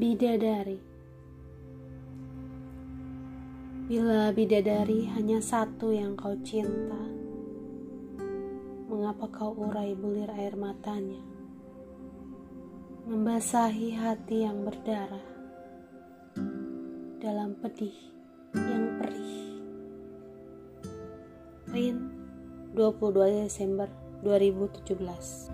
Bidadari. Bila bidadari hanya satu yang kau cinta Mengapa kau urai bulir air matanya? Membasahi hati yang berdarah Dalam pedih yang perih. Rin 22 Desember 2017